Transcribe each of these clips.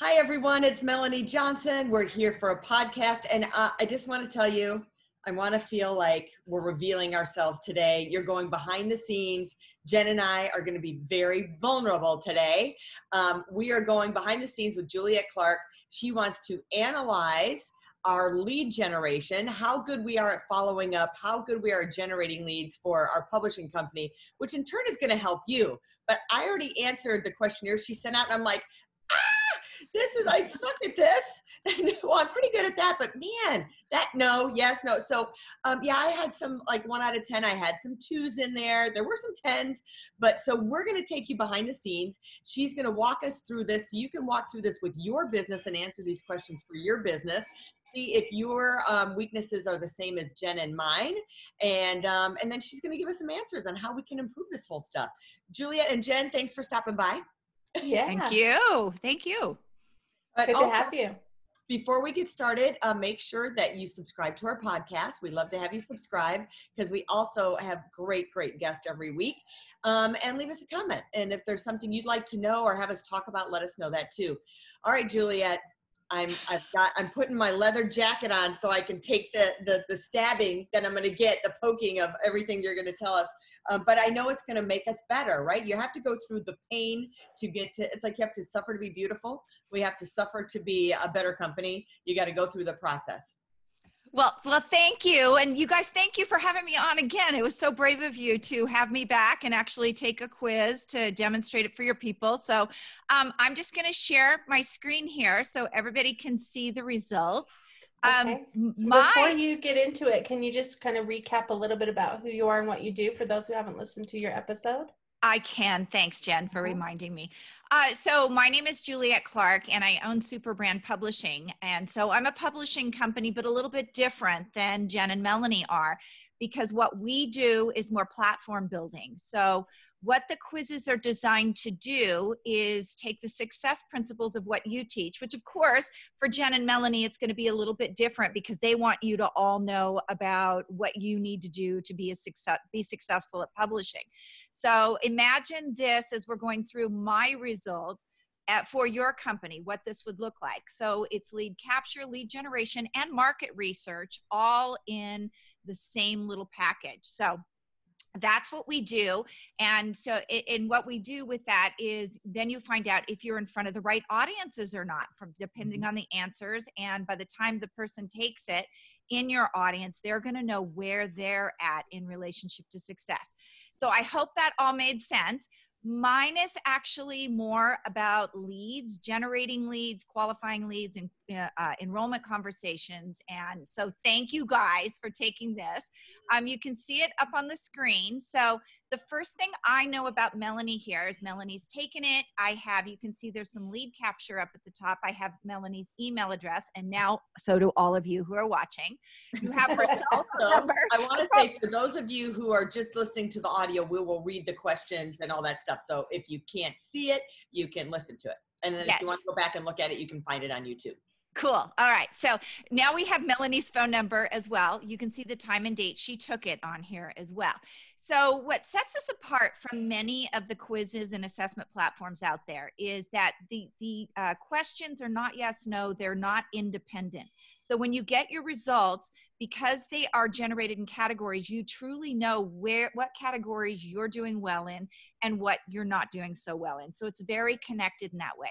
Hi, everyone. It's Melanie Johnson. We're here for a podcast. And uh, I just want to tell you, I want to feel like we're revealing ourselves today. You're going behind the scenes. Jen and I are going to be very vulnerable today. Um, we are going behind the scenes with Juliet Clark. She wants to analyze our lead generation, how good we are at following up, how good we are at generating leads for our publishing company, which in turn is going to help you. But I already answered the questionnaire she sent out, and I'm like, this is I suck at this. well, I'm pretty good at that, but man, that no, yes, no. So um, yeah, I had some like one out of ten. I had some twos in there. There were some tens, but so we're gonna take you behind the scenes. She's gonna walk us through this. So you can walk through this with your business and answer these questions for your business see if your um, weaknesses are the same as Jen and mine, and um, and then she's going to give us some answers on how we can improve this whole stuff. Juliet and Jen, thanks for stopping by. Yeah. Thank you. Thank you. But Good also, to have you. Before we get started, uh, make sure that you subscribe to our podcast. We love to have you subscribe because we also have great, great guests every week. Um, and leave us a comment. And if there's something you'd like to know or have us talk about, let us know that too. All right, Juliet, I'm I've got I'm putting my leather jacket on so I can take the the, the stabbing that I'm going to get the poking of everything you're going to tell us. Um, but I know it's going to make us better, right? You have to go through the pain to get to. It's like you have to suffer to be beautiful. We have to suffer to be a better company. You got to go through the process. Well, well, thank you. And you guys, thank you for having me on again. It was so brave of you to have me back and actually take a quiz to demonstrate it for your people. So um, I'm just going to share my screen here so everybody can see the results. Um, my, Before you get into it, can you just kind of recap a little bit about who you are and what you do for those who haven't listened to your episode? I can. Thanks, Jen, for reminding me. Uh, so, my name is Juliet Clark, and I own Superbrand Publishing. And so, I'm a publishing company, but a little bit different than Jen and Melanie are, because what we do is more platform building. So, what the quizzes are designed to do is take the success principles of what you teach, which, of course, for Jen and Melanie, it's going to be a little bit different because they want you to all know about what you need to do to be a success, be successful at publishing. So imagine this as we're going through my results. At, for your company, what this would look like. So it's lead capture, lead generation, and market research all in the same little package. So that's what we do and so and what we do with that is then you find out if you're in front of the right audiences or not from depending mm-hmm. on the answers and by the time the person takes it in your audience they're going to know where they're at in relationship to success so i hope that all made sense Mine is actually more about leads, generating leads, qualifying leads, and uh, uh, enrollment conversations. And so, thank you guys for taking this. Um, you can see it up on the screen. So, the first thing I know about Melanie here is Melanie's taken it. I have, you can see there's some lead capture up at the top. I have Melanie's email address, and now so do all of you who are watching. You have her cell number. I want to say for those of you who are just listening to the audio, we will read the questions and all that stuff. So if you can't see it, you can listen to it. And then yes. if you want to go back and look at it, you can find it on YouTube. Cool. All right. So now we have Melanie's phone number as well. You can see the time and date. She took it on here as well. So, what sets us apart from many of the quizzes and assessment platforms out there is that the, the uh, questions are not yes, no, they're not independent. So, when you get your results, because they are generated in categories, you truly know where what categories you're doing well in and what you're not doing so well in. So, it's very connected in that way.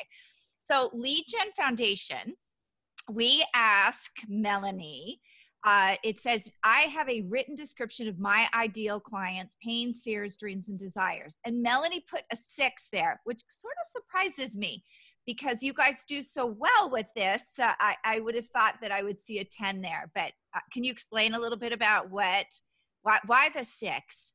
So, Lead Gen Foundation we ask Melanie, uh, it says, I have a written description of my ideal clients' pains, fears, dreams, and desires. And Melanie put a six there, which sort of surprises me because you guys do so well with this. Uh, I, I, would have thought that I would see a 10 there. But uh, can you explain a little bit about what, why, why the six?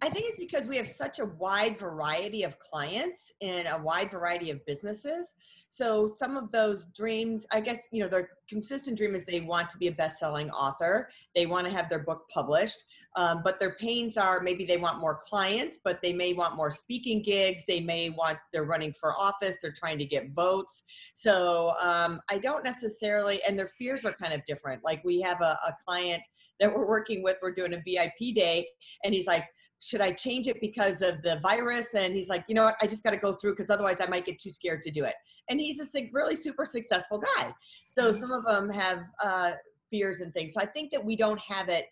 I think it's because we have such a wide variety of clients and a wide variety of businesses. So some of those dreams, I guess, you know, their consistent dream is they want to be a best-selling author. They want to have their book published, um, but their pains are maybe they want more clients, but they may want more speaking gigs. They may want they're running for office. They're trying to get votes. So um, I don't necessarily, and their fears are kind of different. Like we have a, a client that we're working with. We're doing a VIP day, and he's like should I change it because of the virus? And he's like, you know what, I just got to go through because otherwise I might get too scared to do it. And he's a really super successful guy. So mm-hmm. some of them have uh, fears and things. So I think that we don't have it.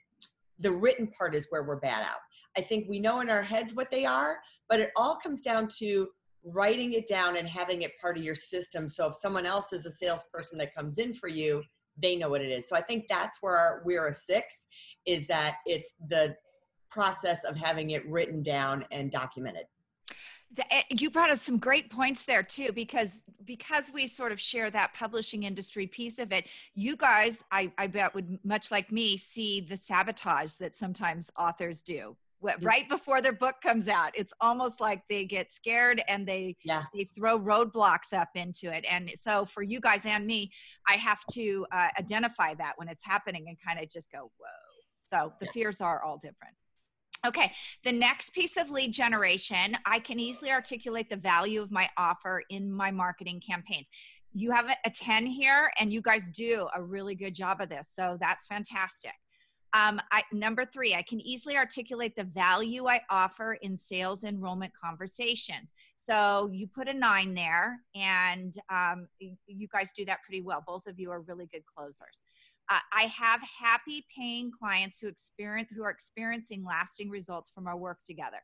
The written part is where we're bad out. I think we know in our heads what they are, but it all comes down to writing it down and having it part of your system. So if someone else is a salesperson that comes in for you, they know what it is. So I think that's where we're a six is that it's the process of having it written down and documented. Eh, you brought us some great points there too because because we sort of share that publishing industry piece of it you guys i, I bet would much like me see the sabotage that sometimes authors do right before their book comes out. It's almost like they get scared and they yeah. they throw roadblocks up into it. And so for you guys and me i have to uh, identify that when it's happening and kind of just go whoa. So the fears are all different Okay, the next piece of lead generation, I can easily articulate the value of my offer in my marketing campaigns. You have a 10 here, and you guys do a really good job of this, so that's fantastic. Um, I, number three, I can easily articulate the value I offer in sales enrollment conversations. So you put a nine there, and um, you guys do that pretty well. Both of you are really good closers. I have happy paying clients who experience who are experiencing lasting results from our work together.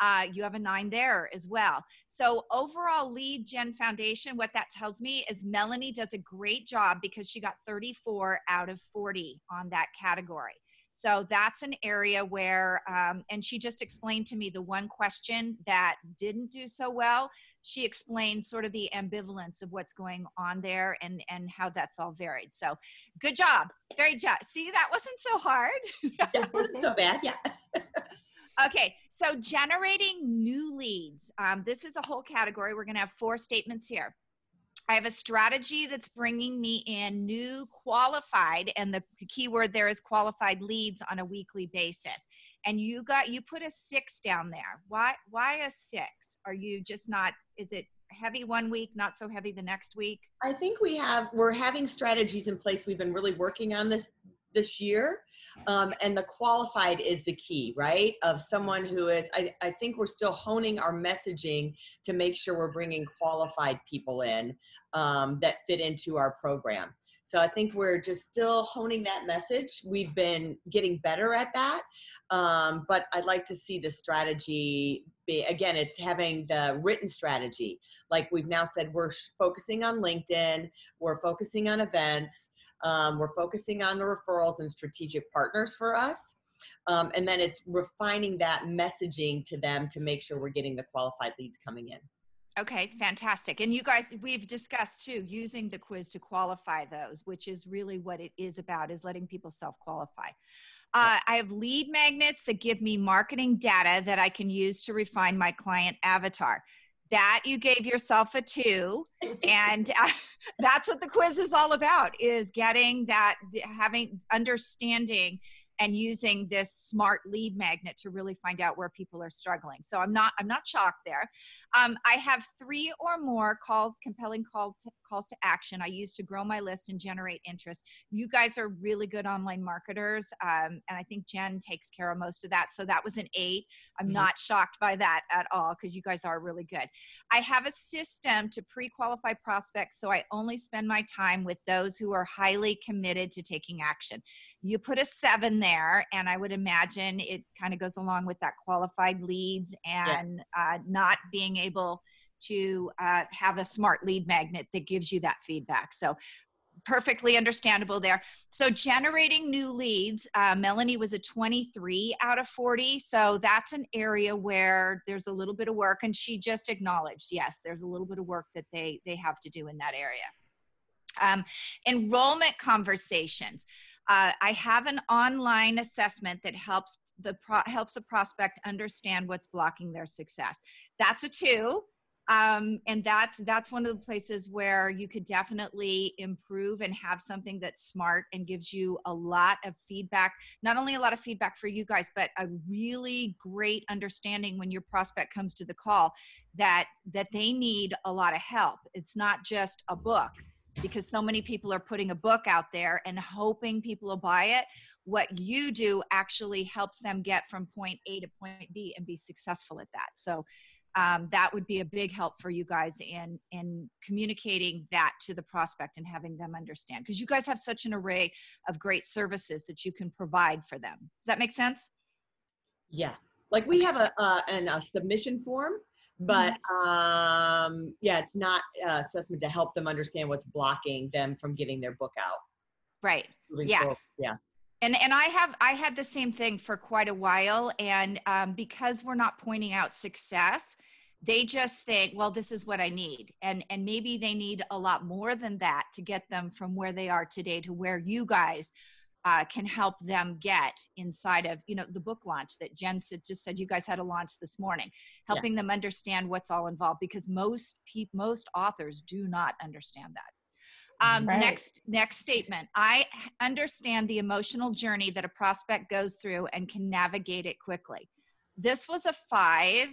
Uh, you have a nine there as well. So overall lead gen foundation, what that tells me is Melanie does a great job because she got 34 out of 40 on that category. So that's an area where, um, and she just explained to me the one question that didn't do so well. She explains sort of the ambivalence of what's going on there and and how that's all varied. So, good job, very job. See, that wasn't so hard. that wasn't so bad, yeah. okay, so generating new leads. Um, this is a whole category. We're going to have four statements here. I have a strategy that's bringing me in new qualified, and the, the key word there is qualified leads on a weekly basis. And you got you put a six down there. Why why a six? Are you just not? Is it heavy one week, not so heavy the next week? I think we have we're having strategies in place. We've been really working on this this year um, and the qualified is the key right of someone who is I, I think we're still honing our messaging to make sure we're bringing qualified people in um, that fit into our program so i think we're just still honing that message we've been getting better at that um, but i'd like to see the strategy be again it's having the written strategy like we've now said we're focusing on linkedin we're focusing on events um, we're focusing on the referrals and strategic partners for us. Um, and then it's refining that messaging to them to make sure we're getting the qualified leads coming in. Okay, fantastic. And you guys, we've discussed too using the quiz to qualify those, which is really what it is about, is letting people self-qualify. Uh, I have lead magnets that give me marketing data that I can use to refine my client avatar that you gave yourself a two and uh, that's what the quiz is all about is getting that having understanding and using this smart lead magnet to really find out where people are struggling. So I'm not I'm not shocked there. Um, I have three or more calls, compelling call to, calls to action. I use to grow my list and generate interest. You guys are really good online marketers, um, and I think Jen takes care of most of that. So that was an eight. I'm mm-hmm. not shocked by that at all because you guys are really good. I have a system to pre-qualify prospects, so I only spend my time with those who are highly committed to taking action you put a seven there and i would imagine it kind of goes along with that qualified leads and yeah. uh, not being able to uh, have a smart lead magnet that gives you that feedback. So perfectly understandable there. So generating new leads uh, melanie was a 23 out of 40 so that's an area where there's a little bit of work and she just acknowledged yes there's a little bit of work that they they have to do in that area. Um, enrollment conversations uh, I have an online assessment that helps the pro- helps a prospect understand what's blocking their success. That's a two um, and that's that's one of the places where you could definitely improve and have something that's smart and gives you a lot of feedback not only a lot of feedback for you guys but a really great understanding when your prospect comes to the call that that they need a lot of help it's not just a book because so many people are putting a book out there and hoping people will buy it what you do actually helps them get from point a to point b and be successful at that. So um, that would be a big help for you guys in in communicating that to the prospect and having them understand because you guys have such an array of great services that you can provide for them. Does that make sense? Yeah. Like we have a uh, an, a submission form but mm-hmm. um yeah it's not uh, assessment to help them understand what's blocking them from getting their book out right yeah forward. yeah and and i have i had the same thing for quite a while and um, because we're not pointing out success they just think well this is what i need and and maybe they need a lot more than that to get them from where they are today to where you guys uh, can help them get inside of you know the book launch that jen said, just said you guys had a launch this morning helping yeah. them understand what's all involved because most people most authors do not understand that um, right. Next, next statement. I understand the emotional journey that a prospect goes through and can navigate it quickly. This was a five.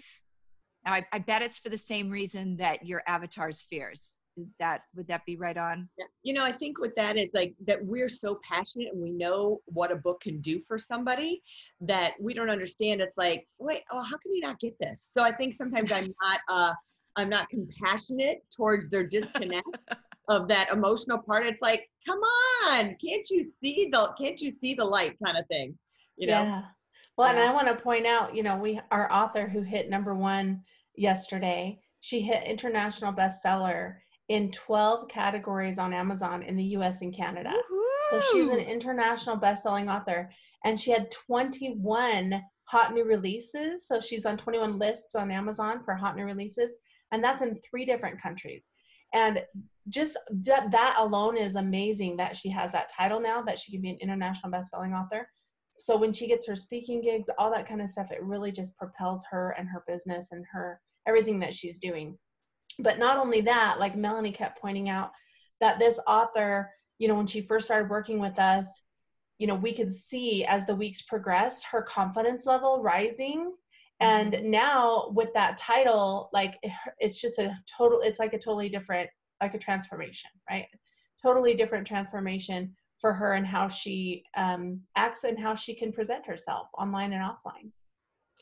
Now, I, I bet it's for the same reason that your avatar's fears. That would that be right on? You know, I think what that is like that we're so passionate and we know what a book can do for somebody that we don't understand. It's like, wait, oh, how can you not get this? So I think sometimes I'm not uh I'm not compassionate towards their disconnect of that emotional part. It's like, come on, can't you see the can't you see the light kind of thing? You know? Yeah. Well, yeah. and I want to point out, you know, we our author who hit number one yesterday, she hit international bestseller in 12 categories on Amazon in the US and Canada. Woo-hoo! So she's an international best-selling author and she had 21 hot new releases. So she's on 21 lists on Amazon for hot new releases and that's in three different countries and just that, that alone is amazing that she has that title now that she can be an international best-selling author so when she gets her speaking gigs all that kind of stuff it really just propels her and her business and her everything that she's doing but not only that like melanie kept pointing out that this author you know when she first started working with us you know we could see as the weeks progressed her confidence level rising and mm-hmm. now with that title like it's just a total it's like a totally different like a transformation right totally different transformation for her and how she um, acts and how she can present herself online and offline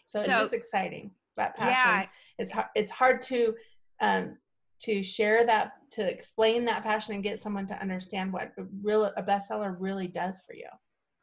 so, so it's just exciting that passion yeah. it's hard it's hard to um, to share that to explain that passion and get someone to understand what a real a bestseller really does for you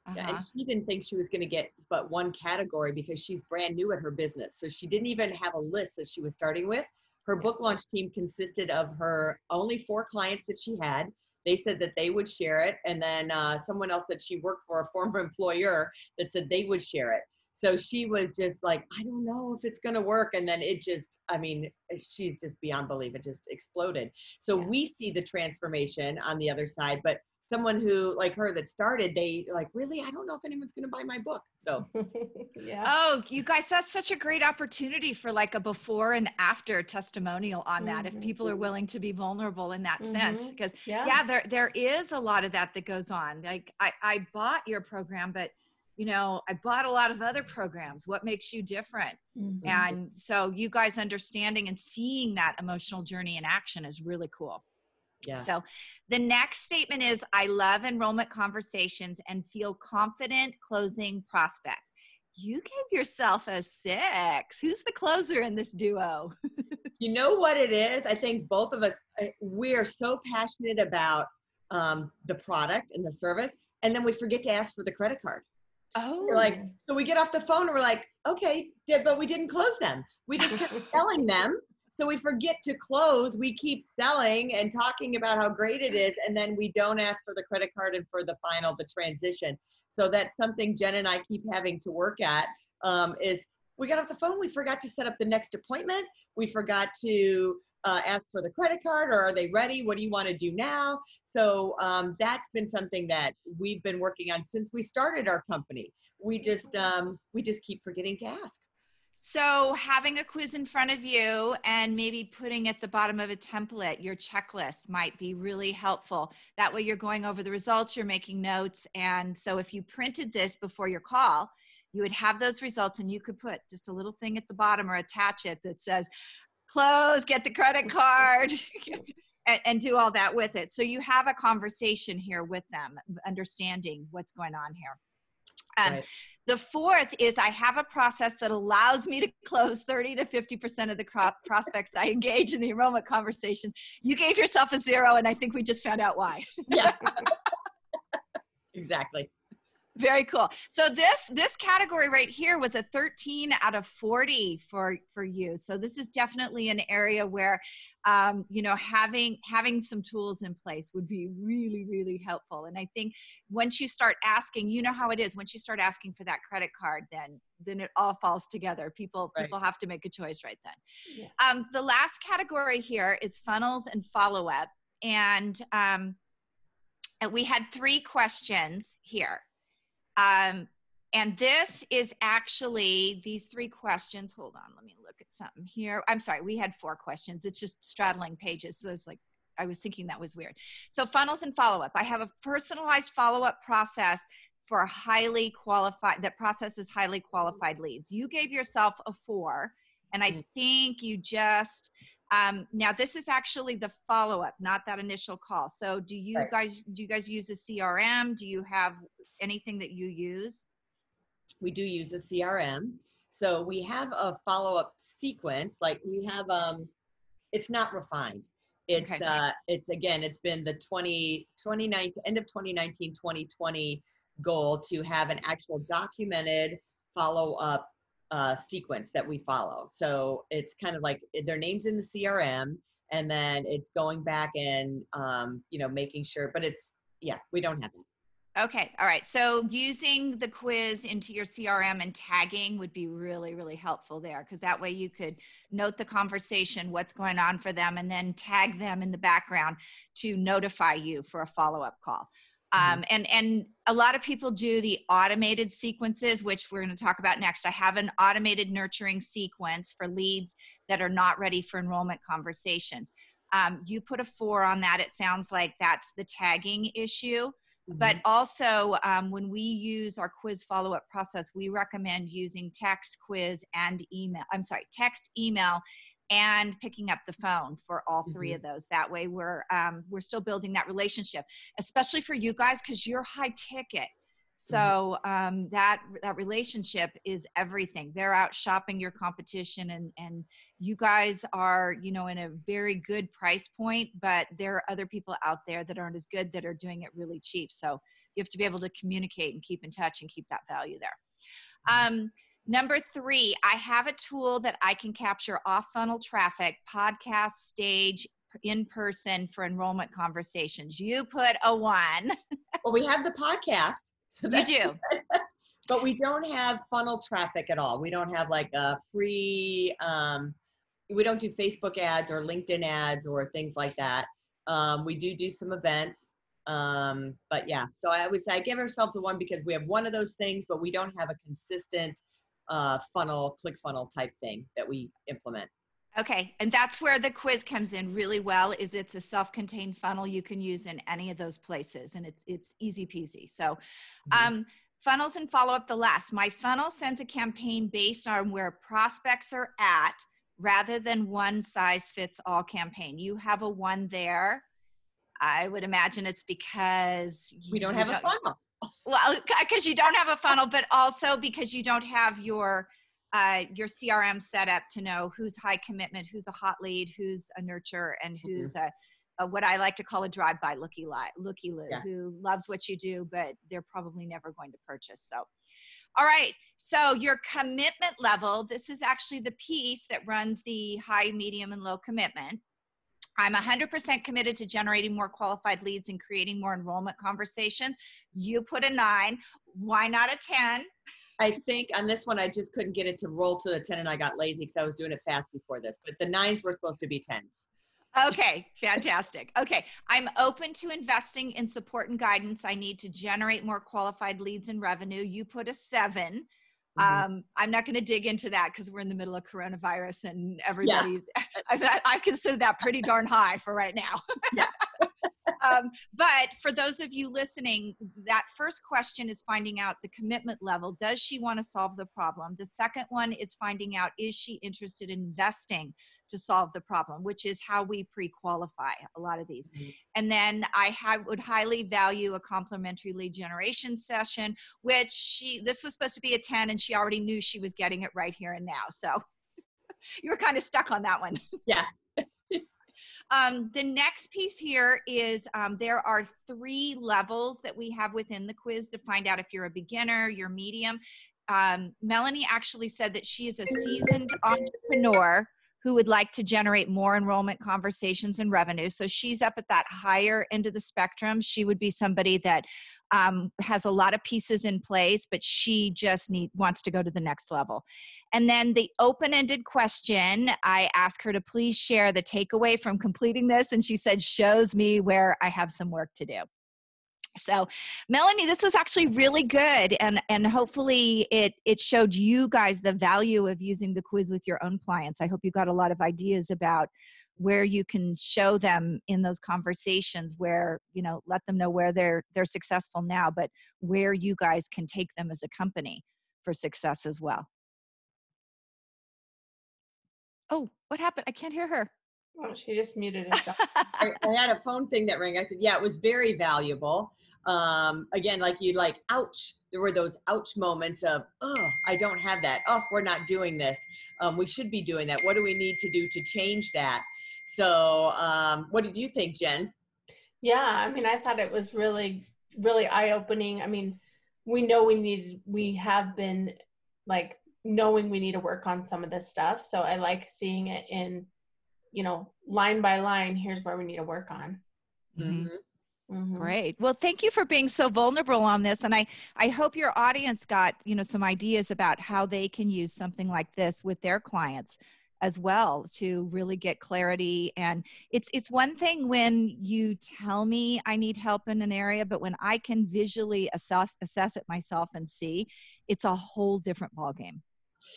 uh-huh. Yeah, and uh-huh. she didn't think she was going to get but one category because she's brand new at her business. So she didn't even have a list that she was starting with. Her book launch team consisted of her only four clients that she had. They said that they would share it, and then uh, someone else that she worked for, a former employer, that said they would share it. So she was just like, I don't know if it's going to work. And then it just, I mean, she's just beyond belief. It just exploded. So yeah. we see the transformation on the other side, but someone who like her that started they like really i don't know if anyone's going to buy my book so yeah oh you guys that's such a great opportunity for like a before and after testimonial on that mm-hmm. if people are willing to be vulnerable in that mm-hmm. sense because yeah. yeah there there is a lot of that that goes on like i i bought your program but you know i bought a lot of other programs what makes you different mm-hmm. and so you guys understanding and seeing that emotional journey in action is really cool yeah. So the next statement is I love enrollment conversations and feel confident closing prospects. You gave yourself a six. Who's the closer in this duo? you know what it is? I think both of us, uh, we are so passionate about um, the product and the service, and then we forget to ask for the credit card. Oh. We're like, so we get off the phone and we're like, okay, but we didn't close them. We just kept selling them so we forget to close. We keep selling and talking about how great it is, and then we don't ask for the credit card and for the final, the transition. So that's something Jen and I keep having to work at. Um, is we got off the phone, we forgot to set up the next appointment. We forgot to uh, ask for the credit card or are they ready? What do you want to do now? So um, that's been something that we've been working on since we started our company. We just um, we just keep forgetting to ask. So, having a quiz in front of you and maybe putting at the bottom of a template your checklist might be really helpful. That way, you're going over the results, you're making notes. And so, if you printed this before your call, you would have those results and you could put just a little thing at the bottom or attach it that says, close, get the credit card. and, and do all that with it. So you have a conversation here with them, understanding what's going on here. Um, right. The fourth is I have a process that allows me to close 30 to 50% of the prospects I engage in the enrollment conversations. You gave yourself a zero, and I think we just found out why. yeah. exactly very cool. So this this category right here was a 13 out of 40 for for you. So this is definitely an area where um, you know having having some tools in place would be really really helpful. And i think once you start asking you know how it is once you start asking for that credit card then then it all falls together. People right. people have to make a choice right then. Yeah. um, the last category here is funnels and follow-up. And um, and we had three questions here um, and this is actually these three questions. Hold on, let me look at something here. I'm sorry, we had four questions. It's just straddling pages. So it's like, I was thinking that was weird. So, funnels and follow up. I have a personalized follow up process for highly qualified, that processes highly qualified leads. You gave yourself a four, and I mm. think you just um, now this is actually the follow-up, not that initial call. So do you right. guys do you guys use a CRM? Do you have anything that you use? We do use a CRM. So we have a follow-up sequence. Like we have um it's not refined. It's okay. uh it's again it's been the 20 2019 end of 2019 2020 goal to have an actual documented follow-up uh, sequence that we follow. So it's kind of like their names in the CRM, and then it's going back and um, you know making sure. But it's yeah, we don't have that. Okay, all right. So using the quiz into your CRM and tagging would be really, really helpful there because that way you could note the conversation, what's going on for them, and then tag them in the background to notify you for a follow up call. Mm-hmm. Um, and and a lot of people do the automated sequences which we're going to talk about next i have an automated nurturing sequence for leads that are not ready for enrollment conversations um, you put a four on that it sounds like that's the tagging issue mm-hmm. but also um, when we use our quiz follow-up process we recommend using text quiz and email i'm sorry text email and picking up the phone for all 3 mm-hmm. of those that way we're um, we're still building that relationship especially for you guys because you're high ticket mm-hmm. so um, that that relationship is everything they're out shopping your competition and and you guys are you know in a very good price point but there are other people out there that aren't as good that are doing it really cheap so you have to be able to communicate and keep in touch and keep that value there mm-hmm. um, Number three, I have a tool that I can capture off funnel traffic, podcast, stage, in person for enrollment conversations. You put a one. well, we have the podcast. So you do. but we don't have funnel traffic at all. We don't have like a free, um, we don't do Facebook ads or LinkedIn ads or things like that. Um, we do do some events. Um, but yeah, so I would say I give ourselves the one because we have one of those things, but we don't have a consistent uh, funnel, click funnel type thing that we implement. Okay, and that's where the quiz comes in really well. Is it's a self-contained funnel you can use in any of those places, and it's it's easy peasy. So, mm-hmm. um, funnels and follow up the last. My funnel sends a campaign based on where prospects are at, rather than one size fits all campaign. You have a one there. I would imagine it's because we don't have don't, a funnel well because you don't have a funnel but also because you don't have your uh, your crm set up to know who's high commitment who's a hot lead who's a nurture and mm-hmm. who's mm-hmm. a, a, what i like to call a drive-by looky lie looky loo yeah. who loves what you do but they're probably never going to purchase so all right so your commitment level this is actually the piece that runs the high medium and low commitment I'm 100% committed to generating more qualified leads and creating more enrollment conversations. You put a nine. Why not a 10? I think on this one, I just couldn't get it to roll to the 10 and I got lazy because I was doing it fast before this. But the nines were supposed to be 10s. Okay, fantastic. Okay, I'm open to investing in support and guidance. I need to generate more qualified leads and revenue. You put a 7 mm-hmm. Um, I'm not going to dig into that because we're in the middle of coronavirus and everybody's. Yeah. I, I consider that pretty darn high for right now. yeah. um, but for those of you listening, that first question is finding out the commitment level. Does she want to solve the problem? The second one is finding out is she interested in investing to solve the problem, which is how we pre-qualify a lot of these. Mm-hmm. And then I ha- would highly value a complimentary lead generation session, which she this was supposed to be a 10 and she already knew she was getting it right here and now. So you were kind of stuck on that one. Yeah. Um, the next piece here is um, there are three levels that we have within the quiz to find out if you're a beginner, you're medium. Um, Melanie actually said that she is a seasoned entrepreneur who would like to generate more enrollment conversations and revenue. So she's up at that higher end of the spectrum. She would be somebody that um, has a lot of pieces in place, but she just need wants to go to the next level. And then the open-ended question, I ask her to please share the takeaway from completing this, and she said, "Shows me where I have some work to do." so melanie this was actually really good and and hopefully it it showed you guys the value of using the quiz with your own clients i hope you got a lot of ideas about where you can show them in those conversations where you know let them know where they're they're successful now but where you guys can take them as a company for success as well oh what happened i can't hear her Oh, she just muted herself. I, I, had a phone thing that rang. I said, "Yeah, it was very valuable." Um, again, like you like, ouch. There were those ouch moments of, "Oh, I don't have that. Oh, we're not doing this. Um, we should be doing that. What do we need to do to change that?" So, um, what did you think, Jen? Yeah, I mean, I thought it was really, really eye opening. I mean, we know we need, we have been like knowing we need to work on some of this stuff. So I like seeing it in you know, line by line, here's where we need to work on. Mm-hmm. Mm-hmm. Great. Well, thank you for being so vulnerable on this, and I I hope your audience got you know some ideas about how they can use something like this with their clients as well to really get clarity and it's it's one thing when you tell me i need help in an area but when i can visually assess assess it myself and see it's a whole different ballgame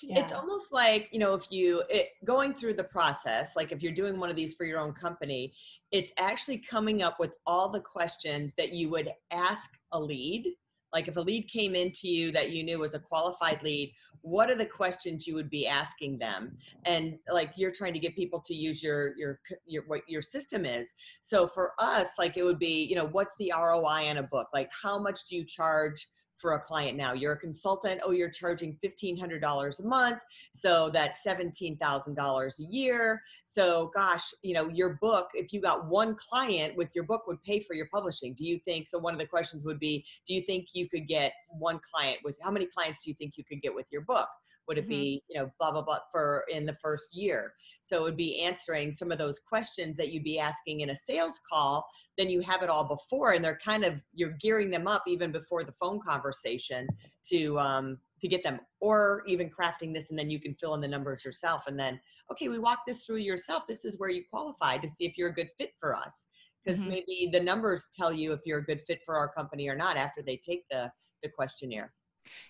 yeah. it's almost like you know if you it, going through the process like if you're doing one of these for your own company it's actually coming up with all the questions that you would ask a lead like if a lead came into you that you knew was a qualified lead what are the questions you would be asking them? And like you're trying to get people to use your your your what your system is. So for us like it would be you know what's the roi on a book? Like how much do you charge for a client now. You're a consultant, oh, you're charging $1,500 a month. So that's $17,000 a year. So, gosh, you know, your book, if you got one client with your book, would pay for your publishing. Do you think? So, one of the questions would be Do you think you could get one client with how many clients do you think you could get with your book? Would it mm-hmm. be you know blah blah blah for in the first year so it would be answering some of those questions that you'd be asking in a sales call then you have it all before and they're kind of you're gearing them up even before the phone conversation to um to get them or even crafting this and then you can fill in the numbers yourself and then okay we walk this through yourself this is where you qualify to see if you're a good fit for us because mm-hmm. maybe the numbers tell you if you're a good fit for our company or not after they take the the questionnaire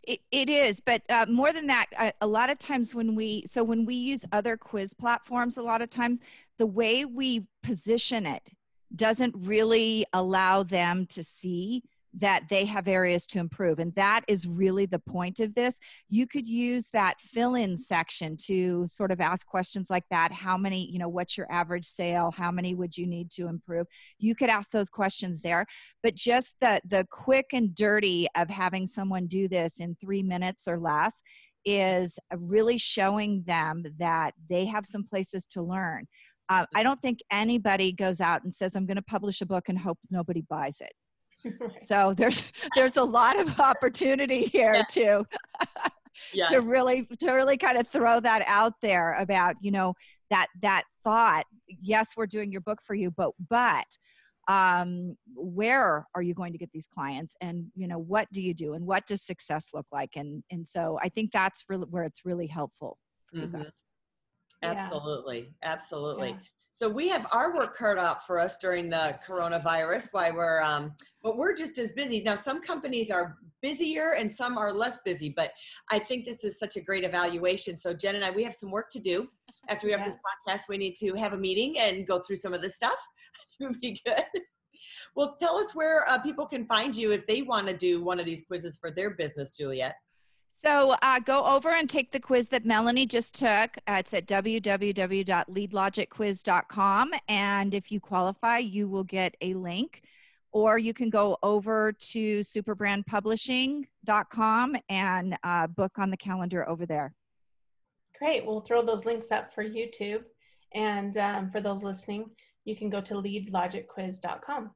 it, it is, but uh, more than that, a, a lot of times when we, so when we use other quiz platforms, a lot of times the way we position it doesn't really allow them to see that they have areas to improve. And that is really the point of this. You could use that fill in section to sort of ask questions like that. How many, you know, what's your average sale? How many would you need to improve? You could ask those questions there. But just the, the quick and dirty of having someone do this in three minutes or less is really showing them that they have some places to learn. Uh, I don't think anybody goes out and says, I'm going to publish a book and hope nobody buys it so there's there's a lot of opportunity here yeah. to yeah. to really to really kind of throw that out there about you know that that thought yes we're doing your book for you but but um, where are you going to get these clients and you know what do you do and what does success look like and and so i think that's really where it's really helpful for Mhm. you guys Yeah. Absolutely, absolutely. Yeah. So we have our work cut out for us during the coronavirus. Why we're, um, but we're just as busy now. Some companies are busier and some are less busy. But I think this is such a great evaluation. So Jen and I, we have some work to do. After we have Yeah. this podcast, we need to have a meeting and go through some of this stuff. it would be good. Well, tell us where uh, people can find you if they want to do one of these quizzes for their business, Juliet. So uh, go over and take the quiz that Melanie just took. Uh, it's at www.leadlogicquiz.com. And if you qualify, you will get a link. Or you can go over to superbrandpublishing.com and uh, book on the calendar over there. Great. We'll throw those links up for YouTube. And um, for those listening, you can go to leadlogicquiz.com.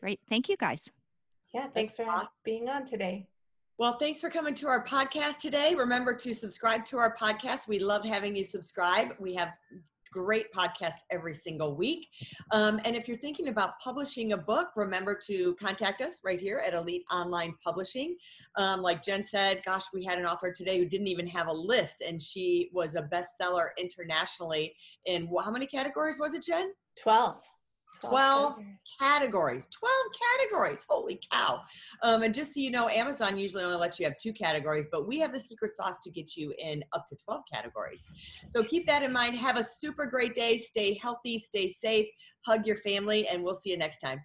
Great. Thank you guys. Yeah, thanks for being on today. Well, thanks for coming to our podcast today. Remember to subscribe to our podcast. We love having you subscribe. We have great podcasts every single week. Um, and if you're thinking about publishing a book, remember to contact us right here at Elite Online Publishing. Um, like Jen said, gosh, we had an author today who didn't even have a list, and she was a bestseller internationally. In how many categories was it, Jen? 12. 12 categories. categories. 12 categories. Holy cow. Um, and just so you know amazon usually only lets you have two categories but we have the secret sauce to get you in up to 12 categories. So keep that in mind. Have a super great day. Stay healthy. Stay safe. Hug your family and we'll see you next time.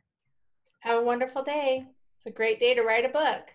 Have a wonderful day. It's a great day to write a book.